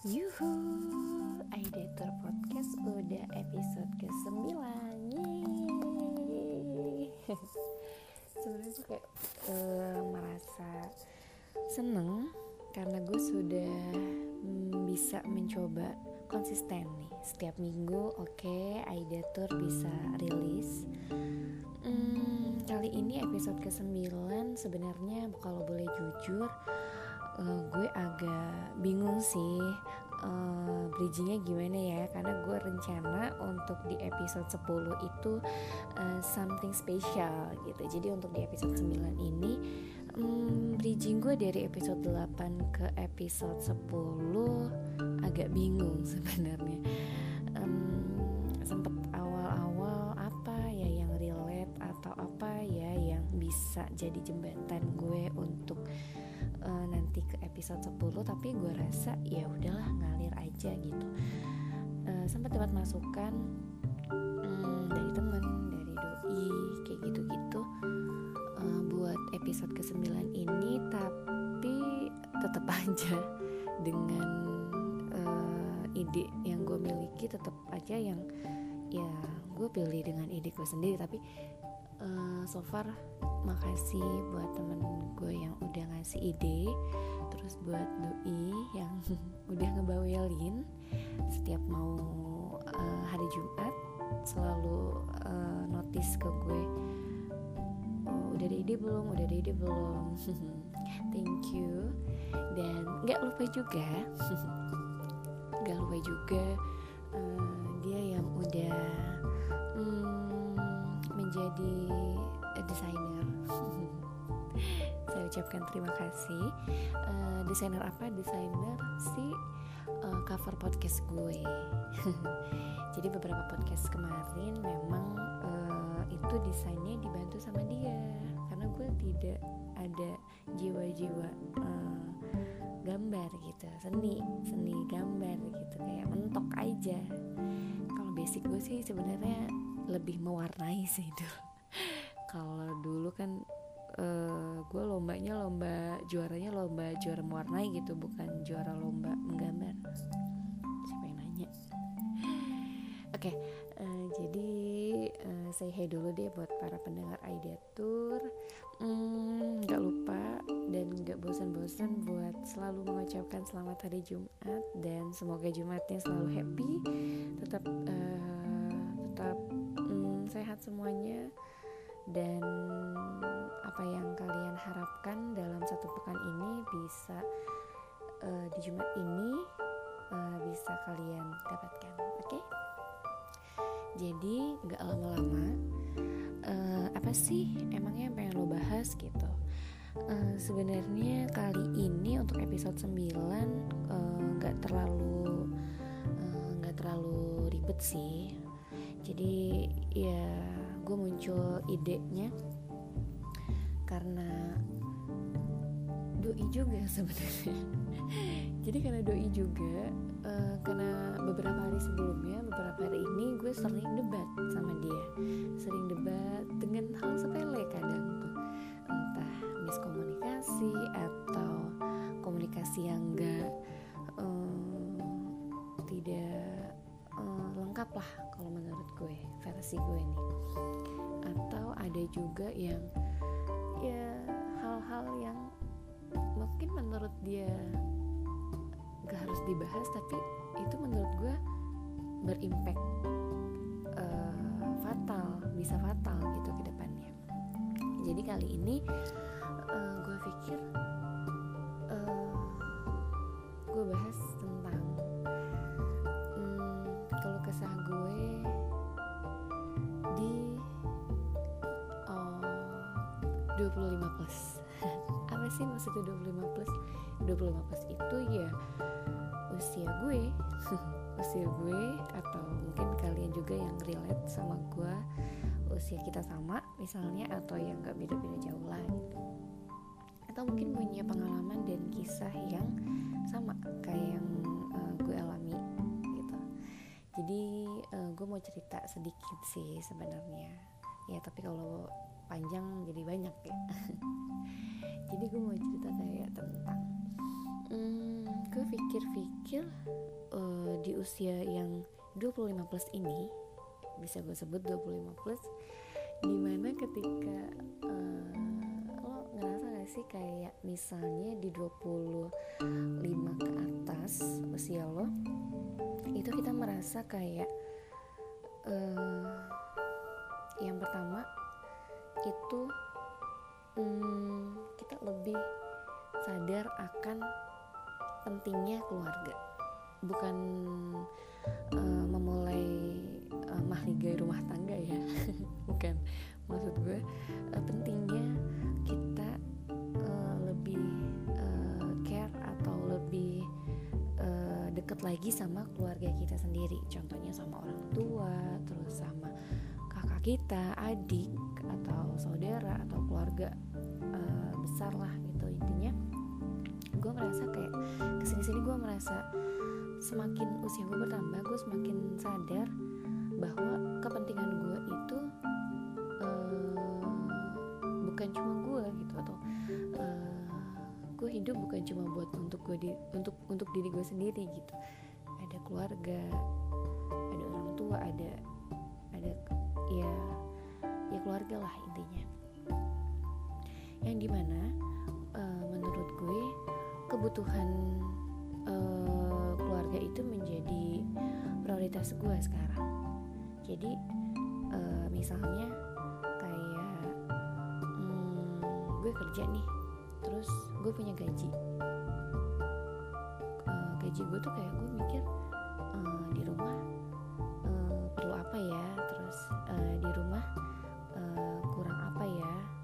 Yuhu, Aidator Podcast udah episode ke-9 Sebenarnya tuh kayak uh, merasa seneng karena gue sudah mm, bisa mencoba konsisten nih. Setiap minggu oke okay, Aidator bisa rilis. Hmm, Kali ini episode ke-9 sebenarnya kalau boleh jujur uh, gue agak bingung sih uh, bridgingnya gimana ya? Karena gue rencana untuk di episode 10 itu uh, something special gitu. Jadi untuk di episode 9 ini um, bridging gue dari episode 8 ke episode 10 agak bingung sebenarnya. Um, sempet awal-awal apa ya yang relate atau apa ya yang bisa jadi jembatan gue untuk nanti ke episode 10 tapi gue rasa ya udahlah ngalir aja gitu. Uh, sempat dapat masukan um, dari temen dari doi kayak gitu-gitu uh, buat episode ke-9 ini tapi tetap aja dengan uh, ide yang gue miliki tetap aja yang ya gue pilih dengan ide gue sendiri. Tapi uh, so far makasih buat temen gue yang udah ngasih ide terus buat doi yang udah ngebawelin. Setiap mau uh, hari Jumat selalu uh, notice ke gue oh, udah ada ide belum? Udah ada ide belum? Thank you. Dan nggak lupa juga nggak lupa juga uh, dia yang udah um, menjadi desainer ucapkan terima kasih. Uh, desainer apa? Desainer si uh, cover podcast gue. Jadi beberapa podcast kemarin memang uh, itu desainnya dibantu sama dia. Karena gue tidak ada jiwa-jiwa uh, gambar gitu. Seni seni gambar gitu. Kayak mentok aja. Kalau basic gue sih sebenarnya lebih mewarnai sih dulu kalau dulu kan uh, gue lombanya lomba juaranya lomba juara mewarnai gitu bukan juara lomba menggambar. Siapa yang nanya? Oke okay, uh, eh, jadi uh, saya hey dulu deh buat para pendengar Aida Tour. Hmm, nggak hmm, lupa dan nggak bosan-bosan buat selalu mengucapkan selamat hari Jumat dan semoga Jumatnya selalu happy tetap uh, tetap um, sehat semuanya dan apa yang kalian harapkan dalam satu pekan ini bisa uh, di Jumat ini uh, bisa kalian dapatkan, oke? Okay? Jadi nggak lama-lama, uh, apa sih emangnya yang pengen lo bahas gitu? Uh, Sebenarnya kali ini untuk episode 9 nggak uh, terlalu nggak uh, terlalu ribet sih. Jadi ya gue muncul idenya. Karena doi juga sebenarnya. Jadi karena doi juga uh, karena beberapa hari sebelumnya beberapa hari ini gue sering debat sama dia. Sering debat dengan hal sepele kadang tuh. Entah miskomunikasi atau komunikasi yang enggak uh, eh, tidak lengkap lah kalau menurut gue versi gue nih atau ada juga yang ya hal-hal yang mungkin menurut dia gak harus dibahas tapi itu menurut gue berimpact uh, fatal bisa fatal gitu ke depannya. Jadi kali ini uh, gue pikir uh, gue bahas tentang 25 plus. Apa sih maksudnya 25 plus? 25 plus itu ya usia gue. Usia gue atau mungkin kalian juga yang relate sama gue usia kita sama misalnya atau yang gak beda-beda jauh lah gitu. Atau mungkin punya pengalaman dan kisah yang sama kayak yang uh, gue alami gitu. Jadi uh, gue mau cerita sedikit sih sebenarnya. Ya tapi kalau panjang jadi banyak ya. Jadi gue mau cerita kayak tentang hmm, gue pikir-pikir usia yang 25 plus ini bisa gue sebut 25 plus di mana ketika uh, lo ngerasa gak sih kayak misalnya di 25 ke atas usia lo itu kita merasa kayak uh, yang pertama itu um, kita lebih sadar akan pentingnya keluarga. Bukan uh, memulai uh, mahligai rumah tangga ya. Bukan. Maksud gue uh, pentingnya kita uh, lebih uh, care atau lebih uh, deket lagi sama keluarga kita sendiri. Contohnya sama orang tua terus sama kakak kita adik keluarga uh, besar lah gitu intinya. Gue merasa kayak ke sini sini gue merasa semakin usia gue bertambah gue semakin sadar bahwa kepentingan gue itu uh, bukan cuma gue gitu atau uh, gue hidup bukan cuma buat untuk gue di, untuk untuk diri gue sendiri gitu. Ada keluarga ada orang tua ada ada ya ya keluarga lah intinya yang di mana uh, menurut gue kebutuhan uh, keluarga itu menjadi prioritas gue sekarang. Jadi uh, misalnya kayak hmm, gue kerja nih terus gue punya gaji. Uh, gaji gue tuh kayak gue mikir uh, di rumah uh, perlu apa ya? Terus uh, di rumah kurang apa ya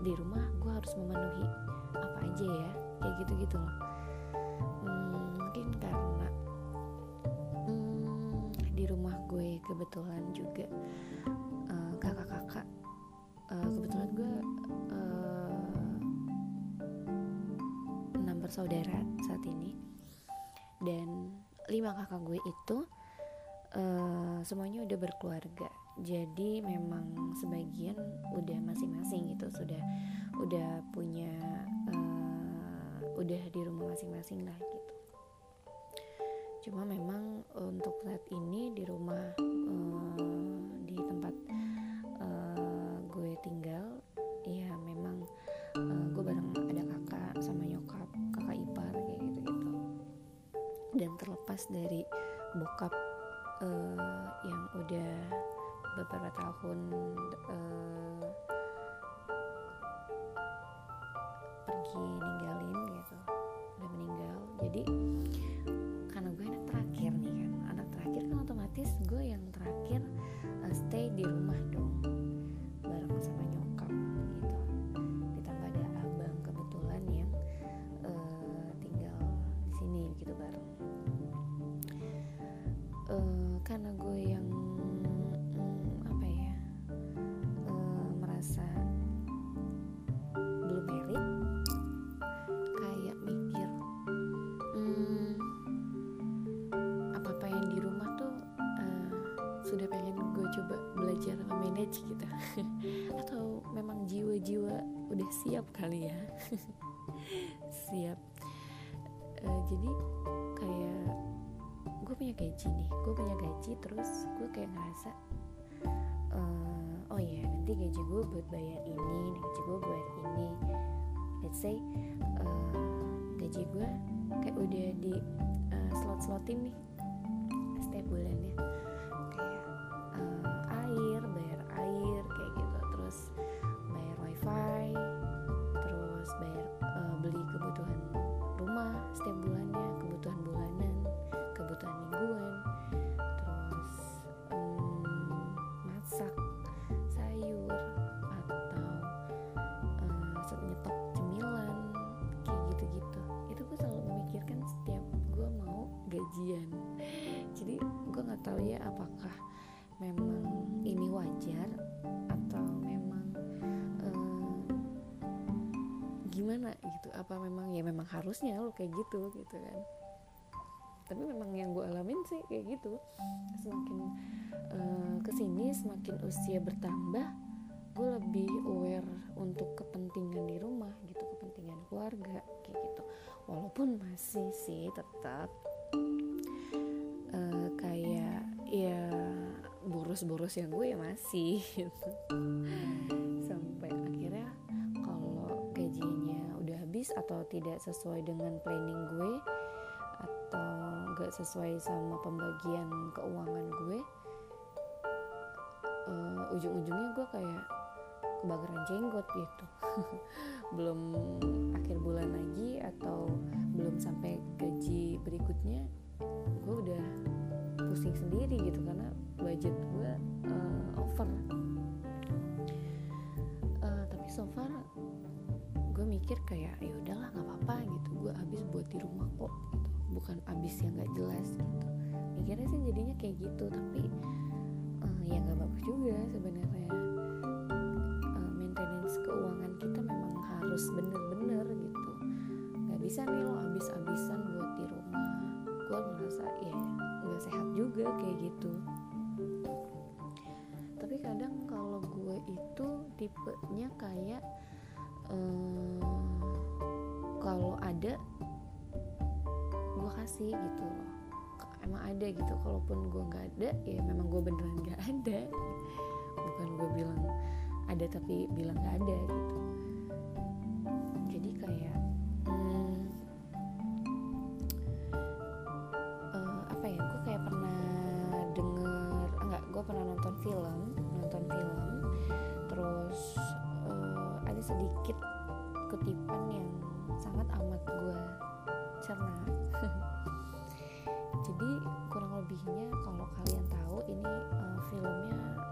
di rumah gue harus memenuhi apa aja ya kayak gitu gitu loh. Hmm, mungkin karena hmm, di rumah gue kebetulan juga uh, kakak-kakak uh, kebetulan gue uh, enam bersaudara saat ini. Dan lima kakak gue itu uh, semuanya udah berkeluarga jadi memang sebagian udah masing-masing gitu sudah udah punya uh, udah di rumah masing-masing lah gitu. Cuma memang untuk saat ini di rumah uh, di tempat uh, gue tinggal ya memang uh, gue bareng ada kakak sama nyokap kakak ipar kayak gitu gitu dan terlepas dari bokap uh, yang udah beberapa tahun uh, pergi ninggalin gitu udah meninggal. Jadi karena gue anak terakhir nih kan anak terakhir kan otomatis gue yang terakhir uh, stay di rumah dong bareng sama nyokap gitu. Ditambah ada abang kebetulan yang uh, tinggal di sini gitu bareng. Uh, karena gue yang siap. Uh, jadi kayak gue punya gaji nih gue punya gaji terus gue kayak ngerasa uh, oh ya nanti gaji gue buat bayar ini gaji gue buat ini. Let's say uh, gaji gue kayak udah di uh, slot-slotin nih setiap bulannya gajian. Jadi gue nggak tahu ya apakah memang ini wajar atau memang uh, gimana gitu. Apa memang ya memang harusnya lo kayak gitu gitu kan. Tapi memang yang gue alamin sih kayak gitu. Semakin uh, ke sini semakin usia bertambah gue lebih aware untuk kepentingan di rumah gitu kepentingan keluarga kayak gitu walaupun masih sih tetap uh, kayak ya boros-boros yang gue ya masih. Sampai akhirnya kalau gajinya udah habis atau tidak sesuai dengan planning gue atau gak sesuai sama pembagian keuangan gue uh, ujung-ujungnya gue kayak kebakaran jenggot gitu. Belum akhir bulan lagi atau belum sampai gaji berikutnya gue udah pusing sendiri gitu karena budget gue uh, over. Uh, tapi so far gue mikir kayak ya udahlah nggak apa-apa gitu. Gue habis buat di rumah kok gitu. Bukan habis yang nggak jelas gitu. Mikirnya sih jadinya kayak gitu tapi uh, ya nggak bagus juga sebenarnya maintenance keuangan kita memang harus bener-bener gitu. Nggak bisa nih lo habis-habisan buat di rumah. Gue merasa ya nggak sehat juga kayak gitu. Tapi kadang kalau gue itu tipenya kayak um, kalau ada gue kasih gitu loh. Emang ada gitu kalaupun gue nggak ada ya memang gue beneran nggak ada. Bukan gue bilang ada tapi bilang nggak ada gitu. Jadi kayak hmm, uh, apa ya gue kayak pernah denger enggak gue pernah nonton film nonton film terus uh, ada sedikit kutipan yang sangat amat gue cerna. Jadi kurang lebihnya kalau kalian tahu ini uh, filmnya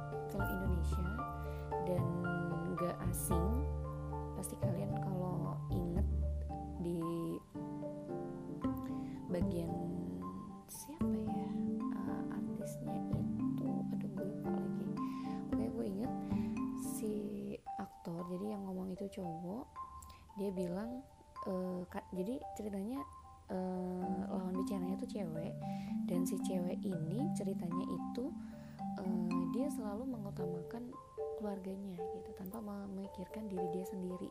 ceritanya uh, lawan bicaranya tuh cewek. Dan si cewek ini ceritanya itu uh, dia selalu mengutamakan keluarganya gitu tanpa memikirkan diri dia sendiri.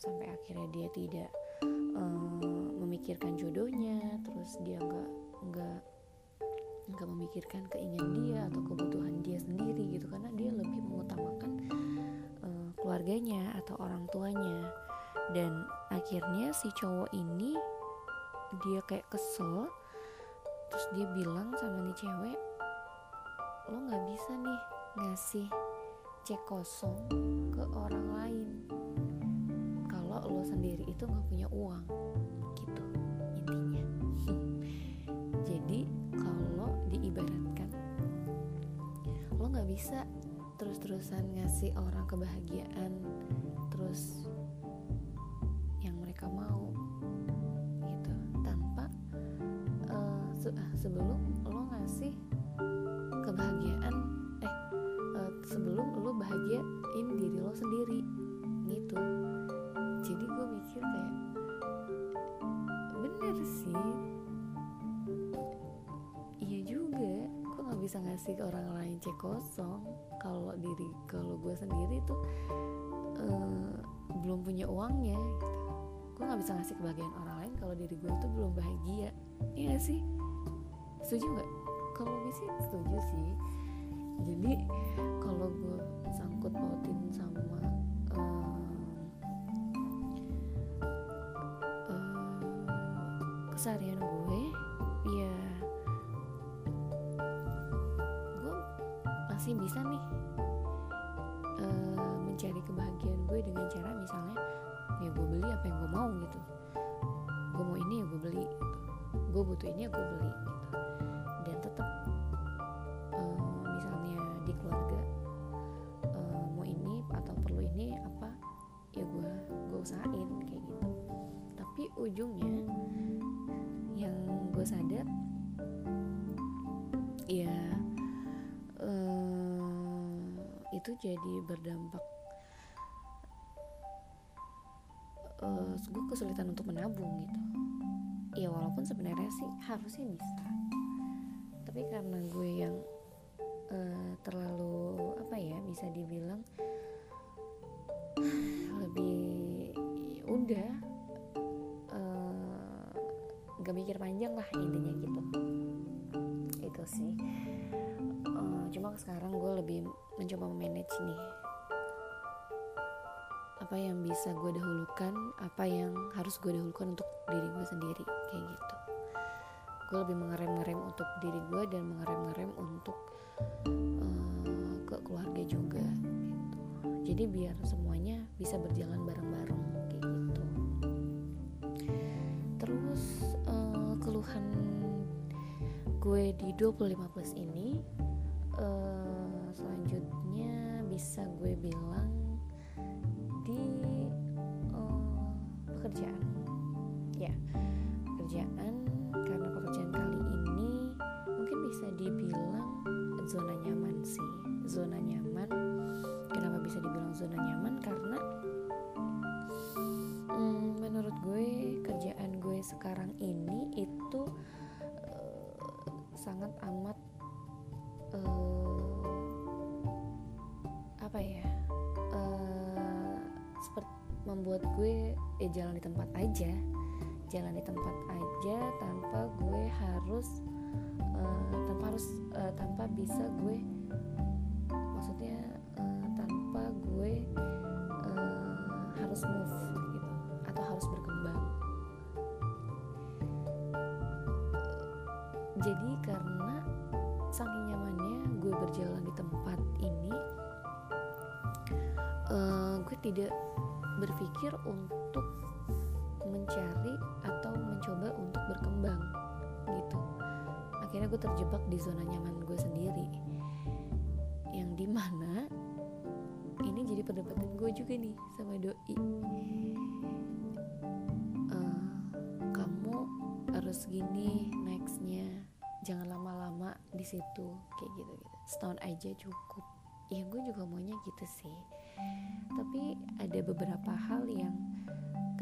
Sampai akhirnya dia tidak uh, memikirkan jodohnya terus dia nggak nggak nggak memikirkan keinginan dia atau kebutuhan dia sendiri gitu. Karena dia lebih mengutamakan uh, keluarganya atau orang tuanya dan akhirnya si cowok ini dia kayak kesel. Terus dia bilang sama nih cewek lo nggak bisa nih ngasih cek kosong ke orang lain. Kalau lo sendiri itu nggak punya uang. Gitu intinya. Jadi kalau diibaratkan lo nggak bisa terus-terusan ngasih orang kebahagiaan terus orang lain cek kosong. Kalau diri kalau gue sendiri tuh uh, belum punya uangnya gitu. Gue nggak bisa ngasih kebahagiaan orang lain kalau diri gue tuh belum bahagia. Iya sih? Setuju nggak kalau gue sih setuju sih. Jadi kalau gue sangkut pautin sama um, keseharian beli. Gue butuh ini gue beli gitu. Dan tetap uh, misalnya di keluarga uh, mau ini atau perlu ini apa ya gue gue usahain kayak gitu. Tapi ujungnya yang gue sadar ya uh, itu jadi berdampak uh, gue kesulitan untuk menabung gitu ya walaupun sebenarnya sih harusnya bisa. Tapi karena gue yang uh, terlalu apa ya bisa dibilang lebih udah uh, gak mikir panjang lah intinya gitu. Gitu sih. Uh, cuma sekarang gue lebih mencoba manage nih apa yang bisa gue dahulukan apa yang harus gue dahulukan untuk diri gue sendiri kayak gitu. Gue lebih mengerem-ngerem untuk diri gue dan mengerem-ngerem untuk uh, ke keluarga juga gitu. Jadi biar semuanya bisa berjalan bareng-bareng kayak gitu. Terus uh, keluhan gue di 25 plus ini uh, selanjutnya bisa gue bilang pekerjaan. Ya pekerjaan karena pekerjaan kali ini mungkin bisa dibilang zona nyaman sih. Zona nyaman. Kenapa bisa dibilang zona nyaman? Karena hmm, menurut gue kerjaan gue sekarang ini itu uh, sangat amat uh, apa ya uh, seperti membuat gue eh jalan di tempat aja. Jalan di tempat aja tanpa gue harus uh, tanpa harus uh, tanpa bisa gue maksudnya uh, tanpa gue uh, harus move gitu atau harus berkembang. Jadi karena saking nyamannya gue berjalan di tempat ini uh, gue tidak berpikir untuk mencari atau mencoba untuk berkembang gitu. Akhirnya gue terjebak di zona nyaman gue sendiri yang di mana ini jadi perdebatan gue juga nih sama doi. Uh, kamu harus gini nextnya. Jangan lama-lama di situ kayak gitu gitu setahun aja cukup. Ya gue juga maunya gitu sih tapi ada beberapa hal yang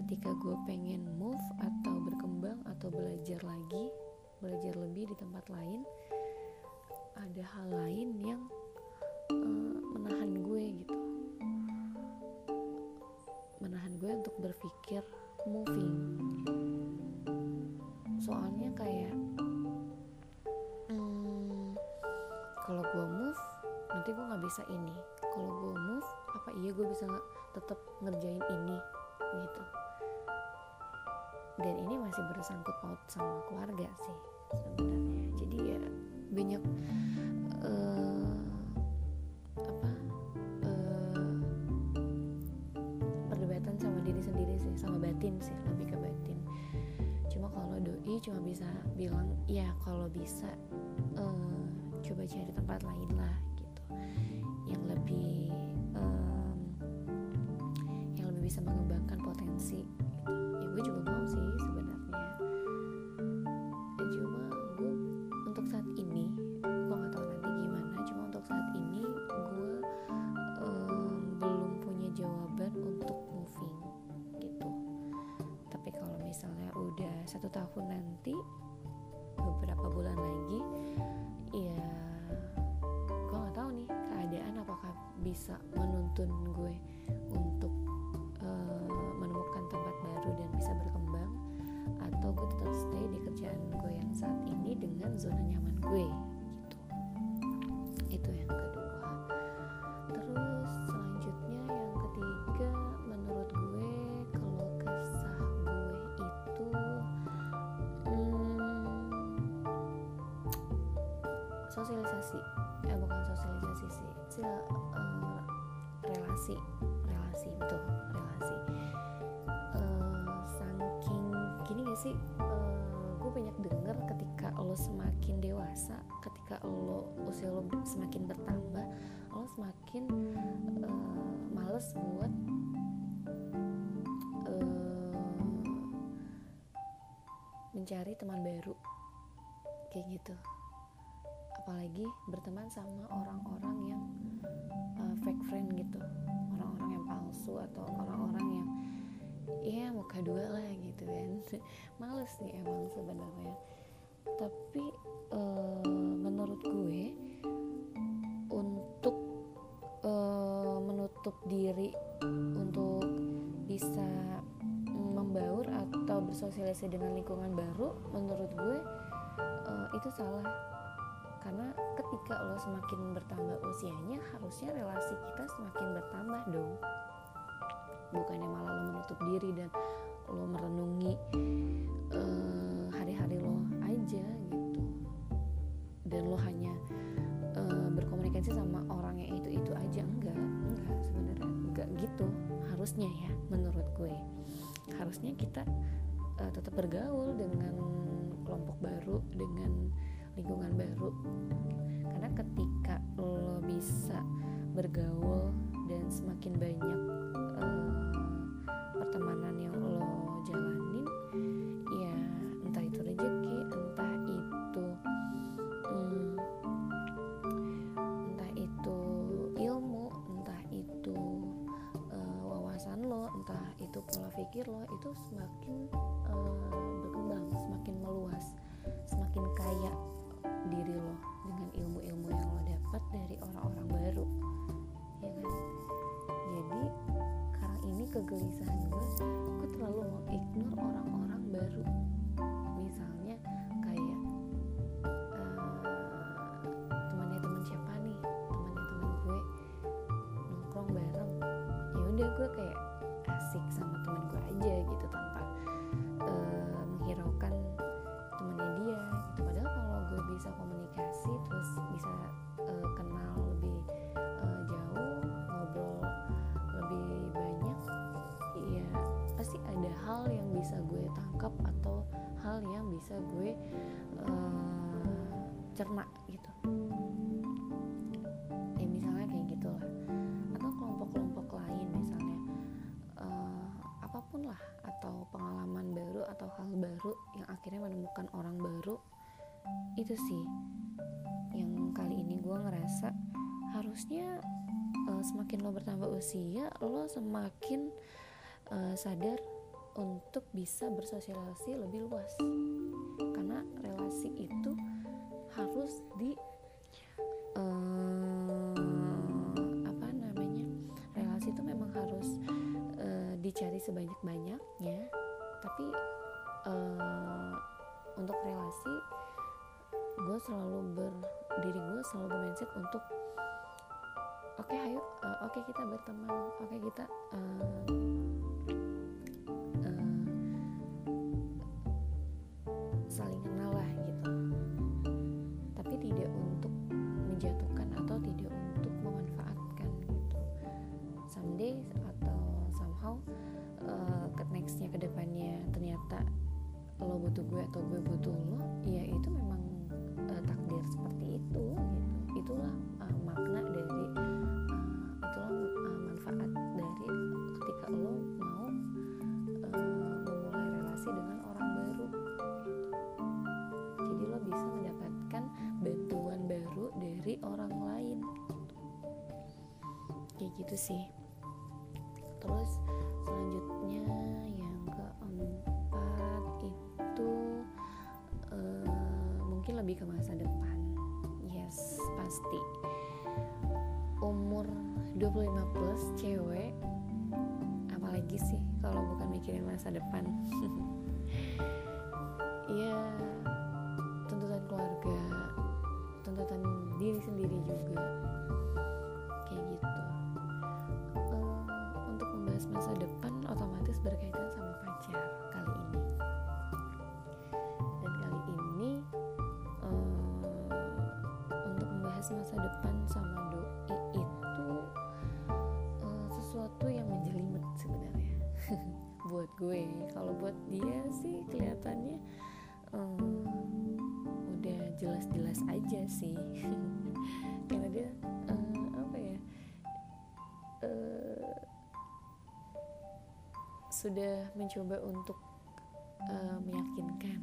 ketika gue pengen move atau berkembang atau belajar lagi belajar lebih di tempat lain ada hal lain yang uh, menahan gue gitu. Menahan gue untuk berpikir moving. Soalnya kayak hmm, kalau gue move nanti gue nggak bisa ini bisa tetap ngerjain ini gitu. Dan ini masih bersangkut paut sama keluarga sih sebenarnya. Jadi ya banyak uh, apa uh, perdebatan sama diri sendiri sih sama batin sih lebih ke batin. Cuma kalau doi cuma bisa bilang ya kalau bisa uh, coba cari tempat lain lah gitu. Yang potensi gitu. ya gue juga mau sih sebenarnya. Ya, cuma gue untuk saat ini gue nggak tahu nanti gimana. Cuma untuk saat ini gue um, belum punya jawaban untuk moving gitu. Tapi kalau misalnya udah satu tahun nanti beberapa bulan lagi ya gue nggak tahu nih keadaan apakah bisa menuntun gue kerjaan gue yang saat ini dengan zona nyaman gue gitu. Itu yang kedua. Terus selanjutnya yang ketiga menurut gue kalau kesah gue itu hmm, sosialisasi. Eh bukan sosialisasi sih. Sih uh, relasi. Relasi betul. Relasi. Uh, saking gini gak sih? Uh, banyak denger ketika lo semakin dewasa ketika lo usia lo semakin bertambah lo semakin uh, males buat uh, mencari teman baru. Kayak gitu. Apalagi berteman sama orang-orang yang uh, fake friend gitu. Orang-orang yang palsu atau orang-orang yang ya muka dua lah gitu kan. Males sih emang sebenarnya. Tapi uh, menurut gue untuk uh, menutup diri untuk bisa membaur atau bersosialisasi dengan lingkungan baru menurut gue uh, itu salah. Karena ketika lo semakin bertambah usianya harusnya relasi kita semakin bertambah dong bukannya malah lo menutup diri dan lo merenungi uh, hari-hari lo aja gitu. Dan lo hanya uh, berkomunikasi sama orang yang itu itu aja. Enggak enggak sebenarnya. Enggak gitu harusnya ya menurut gue. Harusnya kita uh, tetap bergaul dengan kelompok baru dengan lingkungan baru. Karena ketika lo bisa bergaul dan semakin banyak udah gue kayak asik sama teman gue aja gitu tanpa uh, menghiraukan temannya dia gitu. Padahal kalau gue bisa komunikasi terus bisa uh, kenal lebih uh, jauh ngobrol lebih banyak ya pasti ada hal yang bisa gue tangkap atau hal yang bisa gue uh, cerna gitu atau hal baru yang akhirnya menemukan orang baru itu sih. Yang kali ini gue ngerasa harusnya uh, semakin lo bertambah usia lo semakin uh, sadar untuk bisa bersosialisasi lebih luas. Karena relasi itu harus di uh, apa namanya relasi itu memang harus dicari sebanyak-banyaknya tapi uh, untuk relasi gue selalu ber diri gue selalu bermindset untuk oke okay, ayo uh, oke okay, kita berteman oke okay, kita uh, uh, saling kenal lah gitu. Tapi tidak untuk menjatuhkan atau tidak untuk memanfaatkan gitu. Someday atau somehow ternyata lo butuh gue atau gue butuh lo ya itu memang uh, takdir seperti itu gitu itulah uh, makna dari uh, itulah uh, manfaat dari ketika lo mau uh, memulai relasi dengan orang baru gitu. jadi lo bisa mendapatkan bantuan baru dari orang lain gitu. kayak gitu sih 25 plus cewek apalagi sih kalau bukan mikirin masa depan. Ya tuntutan keluarga tuntutan diri sendiri juga kayak gitu. Um, untuk membahas masa depan otomatis berkaitan sama pacar kali ini. Dan kali ini um, untuk membahas masa depan sama gue kalau buat dia sih kelihatannya um, udah jelas-jelas aja sih. Karena dia um, apa ya uh, sudah mencoba untuk uh, meyakinkan.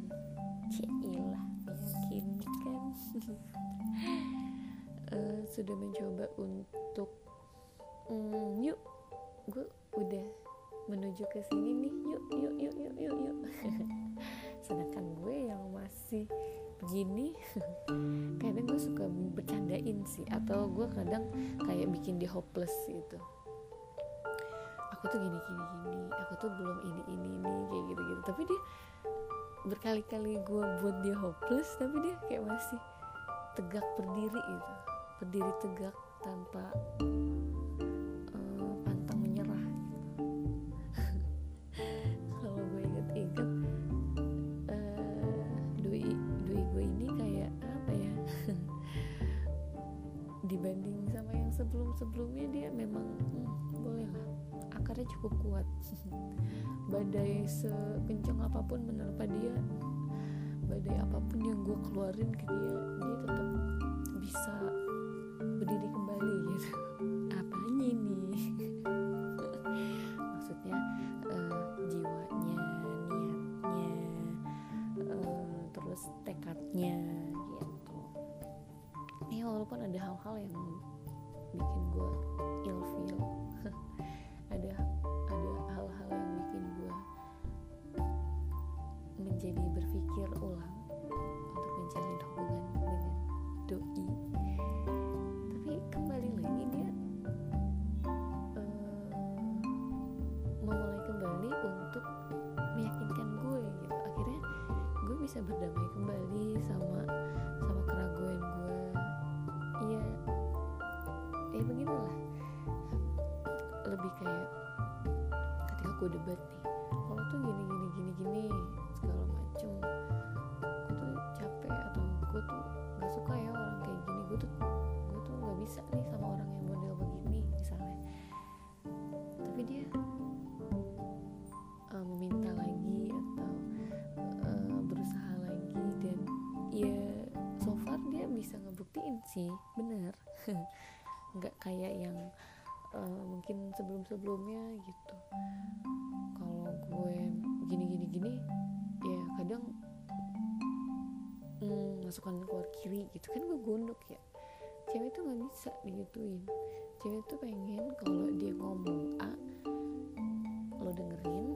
Cilah meyakinkan. Uh, sudah mencoba untuk mm, yuk gue udah menuju ke sini nih. Yuk yuk yuk yuk yuk yuk. Sedangkan gue yang masih begini kadang gue suka bercandain sih. Atau gue kadang kayak bikin dia hopeless gitu. Aku tuh gini gini gini. Aku tuh belum ini ini ini kayak gitu gitu tapi dia berkali-kali gue buat dia hopeless tapi dia kayak masih tegak berdiri gitu. Berdiri tegak tanpa sebelum-sebelumnya dia memang hmm, boleh lah. Akarnya cukup kuat. Badai sekencang apa pun menerpa dia badai apa pun yang gue keluarin ke dia dia tetap bisa berdiri kembali gitu bisa berdamai kembali sama sama keraguan gue iya. Ya beginilah. Lebih kayak ketika gue debat nih kalau tuh gini gini gini gini segala macem. Gue tuh capek atau gue tuh nggak suka ya orang kayak gini. Gue tuh gue tuh nggak bisa nih sama orang yang model begini misalnya. Tapi dia bisa ngebuktiin sih bener. Nggak kayak yang uh, mungkin sebelum sebelumnya gitu. Kalau gue gini gini gini ya kadang hmm, masukkan keluar kiri gitu kan gue gondok ya. Cewek tuh nggak bisa digituin. Cewek tuh pengen kalau dia ngomong A lo dengerin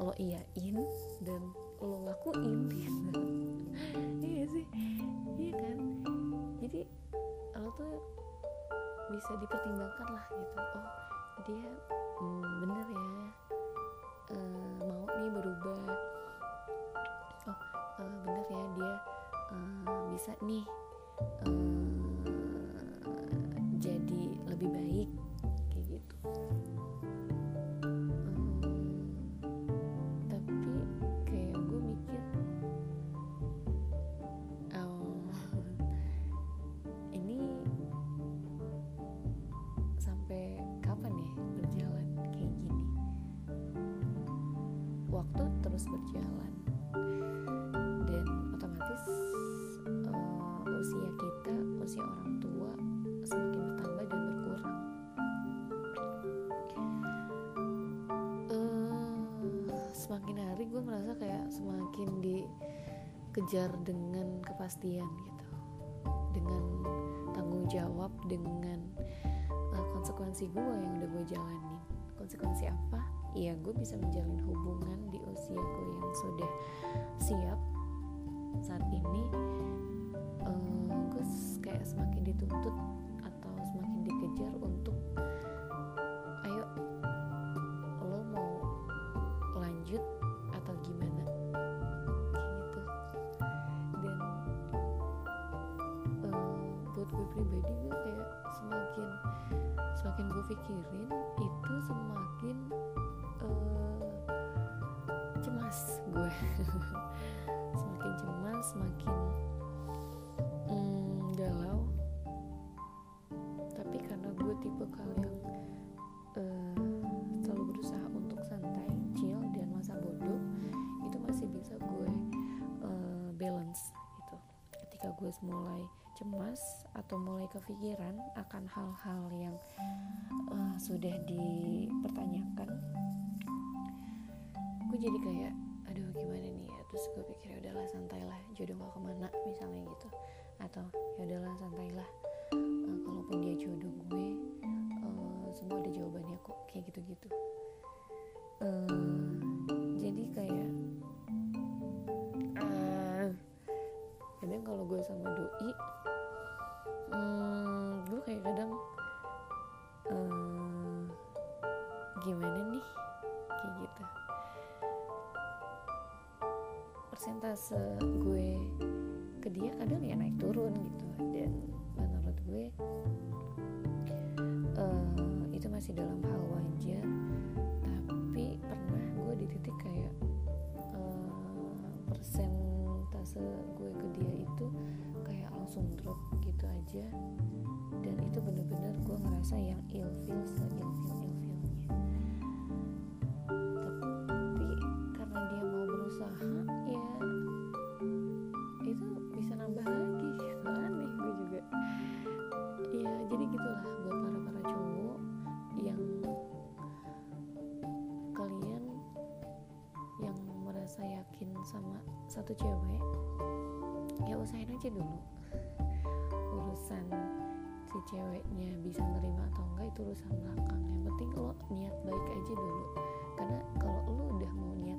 lo iyain dan lo lakuin. Iya sih iya kan jadi lo tuh bisa dipertimbangkan lah gitu. Oh dia hmm, bener ya. Uh, mau nih berubah. Oh uh, bener ya dia uh, bisa nih uh, dikejar dengan kepastian gitu. Dengan tanggung jawab dengan uh, konsekuensi gue yang udah gue jalanin konsekuensi apa? Ya gue bisa menjalin hubungan di usia gue yang sudah siap saat ini. Uh, gue kayak semakin pikirin atau mulai kepikiran akan hal-hal yang uh, sudah dipertanyakan gue jadi kayak aduh gimana nih ya? Terus gue pikir ya udahlah santailah jodoh gak ke mana misalnya gitu. Atau ya udahlah santailah uh, kalaupun dia jodoh gue uh, semua ada jawabannya kok kayak gitu-gitu. Uh, jadi kayak uh, kadang kalau gue sama doi hmm, gue kayak kadang uh, gimana nih? Kayak gitu. Persentase gue ke dia kadang ya naik turun gitu. Dan menurut gue uh, itu masih dalam hal wajar. Tapi pernah gue di titik kayak uh, persentase gue ke langsung drop gitu aja. Dan itu bener-bener gue ngerasa yang ilfil se ilfil satu ceweknya bisa nerima atau enggak itu urusan belakang. Yang penting lo niat baik aja dulu. Karena kalau lo udah mau niat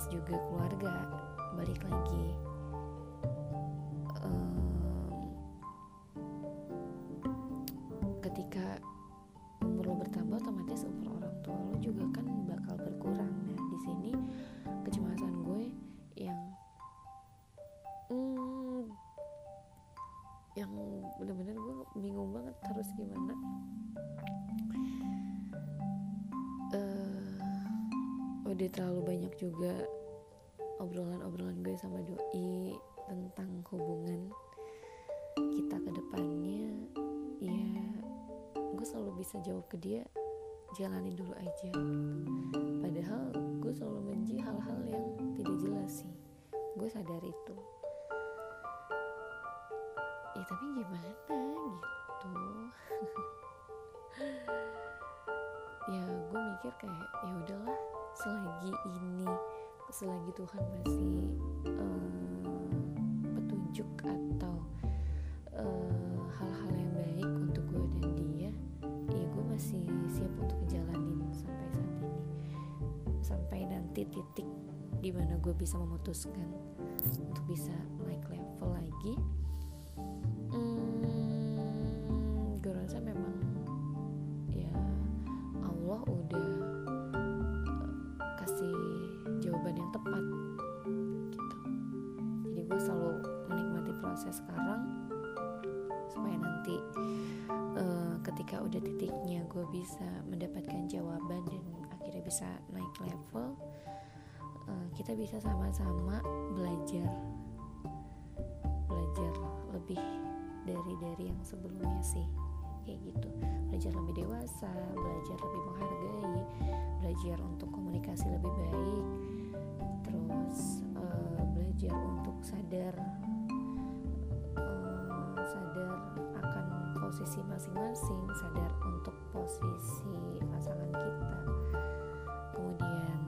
membahas juga keluarga. Balik lagi. Um, ketika terlalu banyak juga obrolan-obrolan gue sama doi tentang hubungan kita ke depannya. Ya gue selalu bisa jawab ke dia jalanin dulu aja. Padahal gue selalu menji hal-hal yang tidak jelas sih. Gue sadar itu. Ya tapi gimana gitu? Ya gue mikir kayak ya udahlah selagi ini selagi Tuhan masih um, petunjuk atau uh, hal-hal yang baik untuk gue dan dia ya gue masih siap untuk ngejalanin sampai saat ini. Sampai nanti titik di mana gue bisa memutuskan untuk bisa naik level lagi. Hmm, gue rasa memang ya Allah udah bisa mendapatkan jawaban dan akhirnya bisa naik level uh, kita bisa sama-sama belajar. Belajar lebih dari dari yang sebelumnya sih kayak gitu. Belajar lebih dewasa belajar lebih menghargai belajar untuk komunikasi lebih baik terus uh, belajar untuk sadar uh, sadar akan posisi masing-masing sadar untuk posisi pasangan kita. Kemudian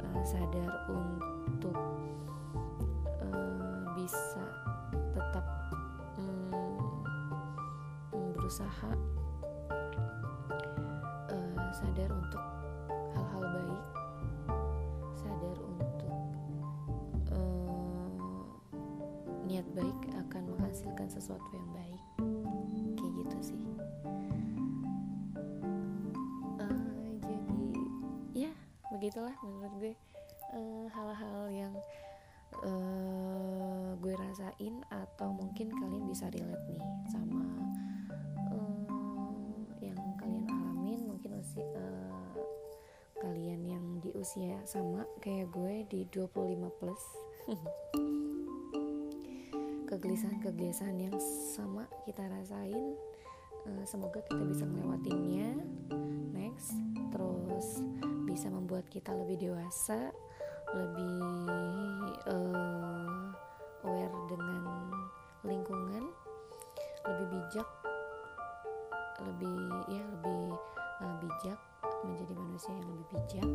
uh, sadar untuk uh, bisa tetap berusaha uh, sadar untuk hal-hal baik sadar untuk uh, niat baik akan menghasilkan sesuatu yang baik begitulah menurut gue. Hal-hal uh, yang uh, gue rasain atau mungkin kalian bisa relate nih sama usia sama kayak gue di 25 plus. Kegelisahan-kegelisahan yang sama kita rasain. Uh, semoga kita bisa melewatinya next. Terus bisa membuat kita lebih dewasa lebih uh, aware dengan lingkungan lebih bijak lebih ya lebih uh, bijak menjadi manusia yang lebih bijak.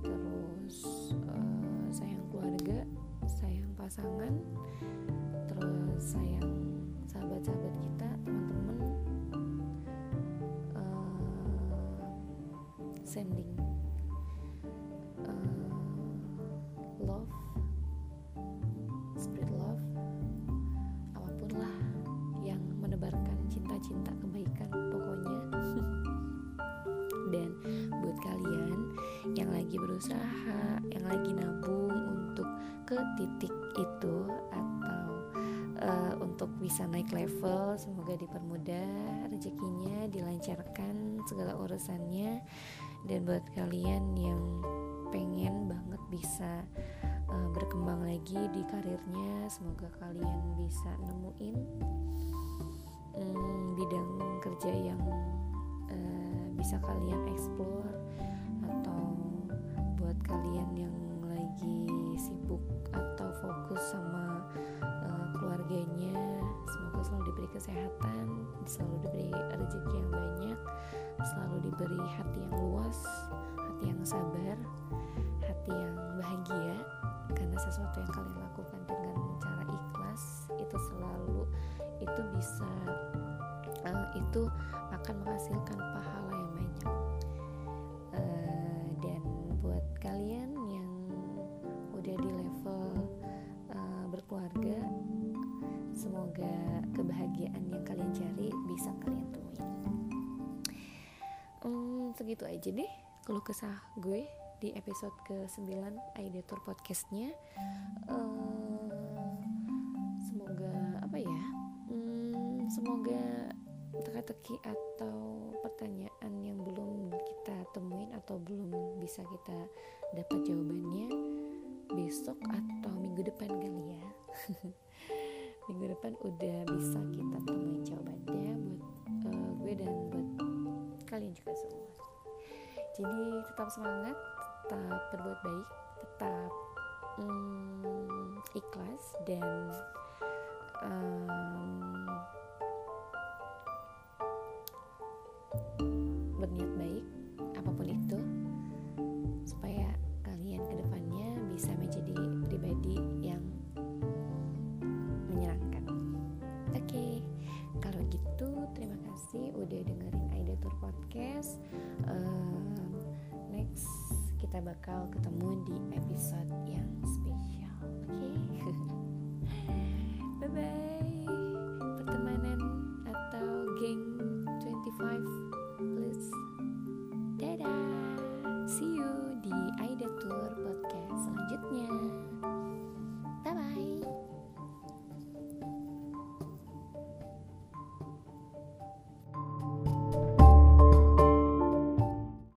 Terus uh, sayang keluarga sayang pasangan terus sayang sahabat-sahabat kita teman-teman uh, sending berusaha yang lagi nabung untuk ke titik itu atau uh, untuk bisa naik level semoga dipermudah rezekinya dilancarkan segala urusannya. Dan buat kalian yang pengen banget bisa uh, berkembang lagi di karirnya semoga kalian bisa nemuin um, bidang kerja yang uh, bisa kalian explore atau buat kalian yang lagi sibuk atau fokus sama uh, keluarganya semoga selalu diberi kesehatan selalu diberi rezeki yang banyak selalu diberi hati yang luas hati yang sabar hati yang bahagia karena sesuatu yang kalian lakukan dengan cara ikhlas itu selalu itu bisa uh, itu akan menghasilkan pahala yang banyak. Uh, buat kalian yang udah di level uh, berkeluarga semoga kebahagiaan yang kalian cari bisa kalian temuin um, segitu aja deh kalau kesah gue di episode ke-9 Aidator podcastnya. Uh, semoga apa ya hmm, semoga teka-teki atau pertanyaan yang belum kita temuin atau belum bisa kita dapat jawabannya besok atau minggu depan kali ya. Minggu depan udah bisa kita temuin jawabannya buat uh, gue dan buat kalian juga semua. Jadi tetap semangat tetap berbuat baik tetap um, ikhlas dan um, berniat baik apa pun itu supaya kalian ke depannya bisa menjadi pribadi yang menyenangkan oke okay. kalau gitu terima kasih udah dengerin Aida Tour Podcast um, next kita bakal ketemu di episode yang spesial oke okay? bye bye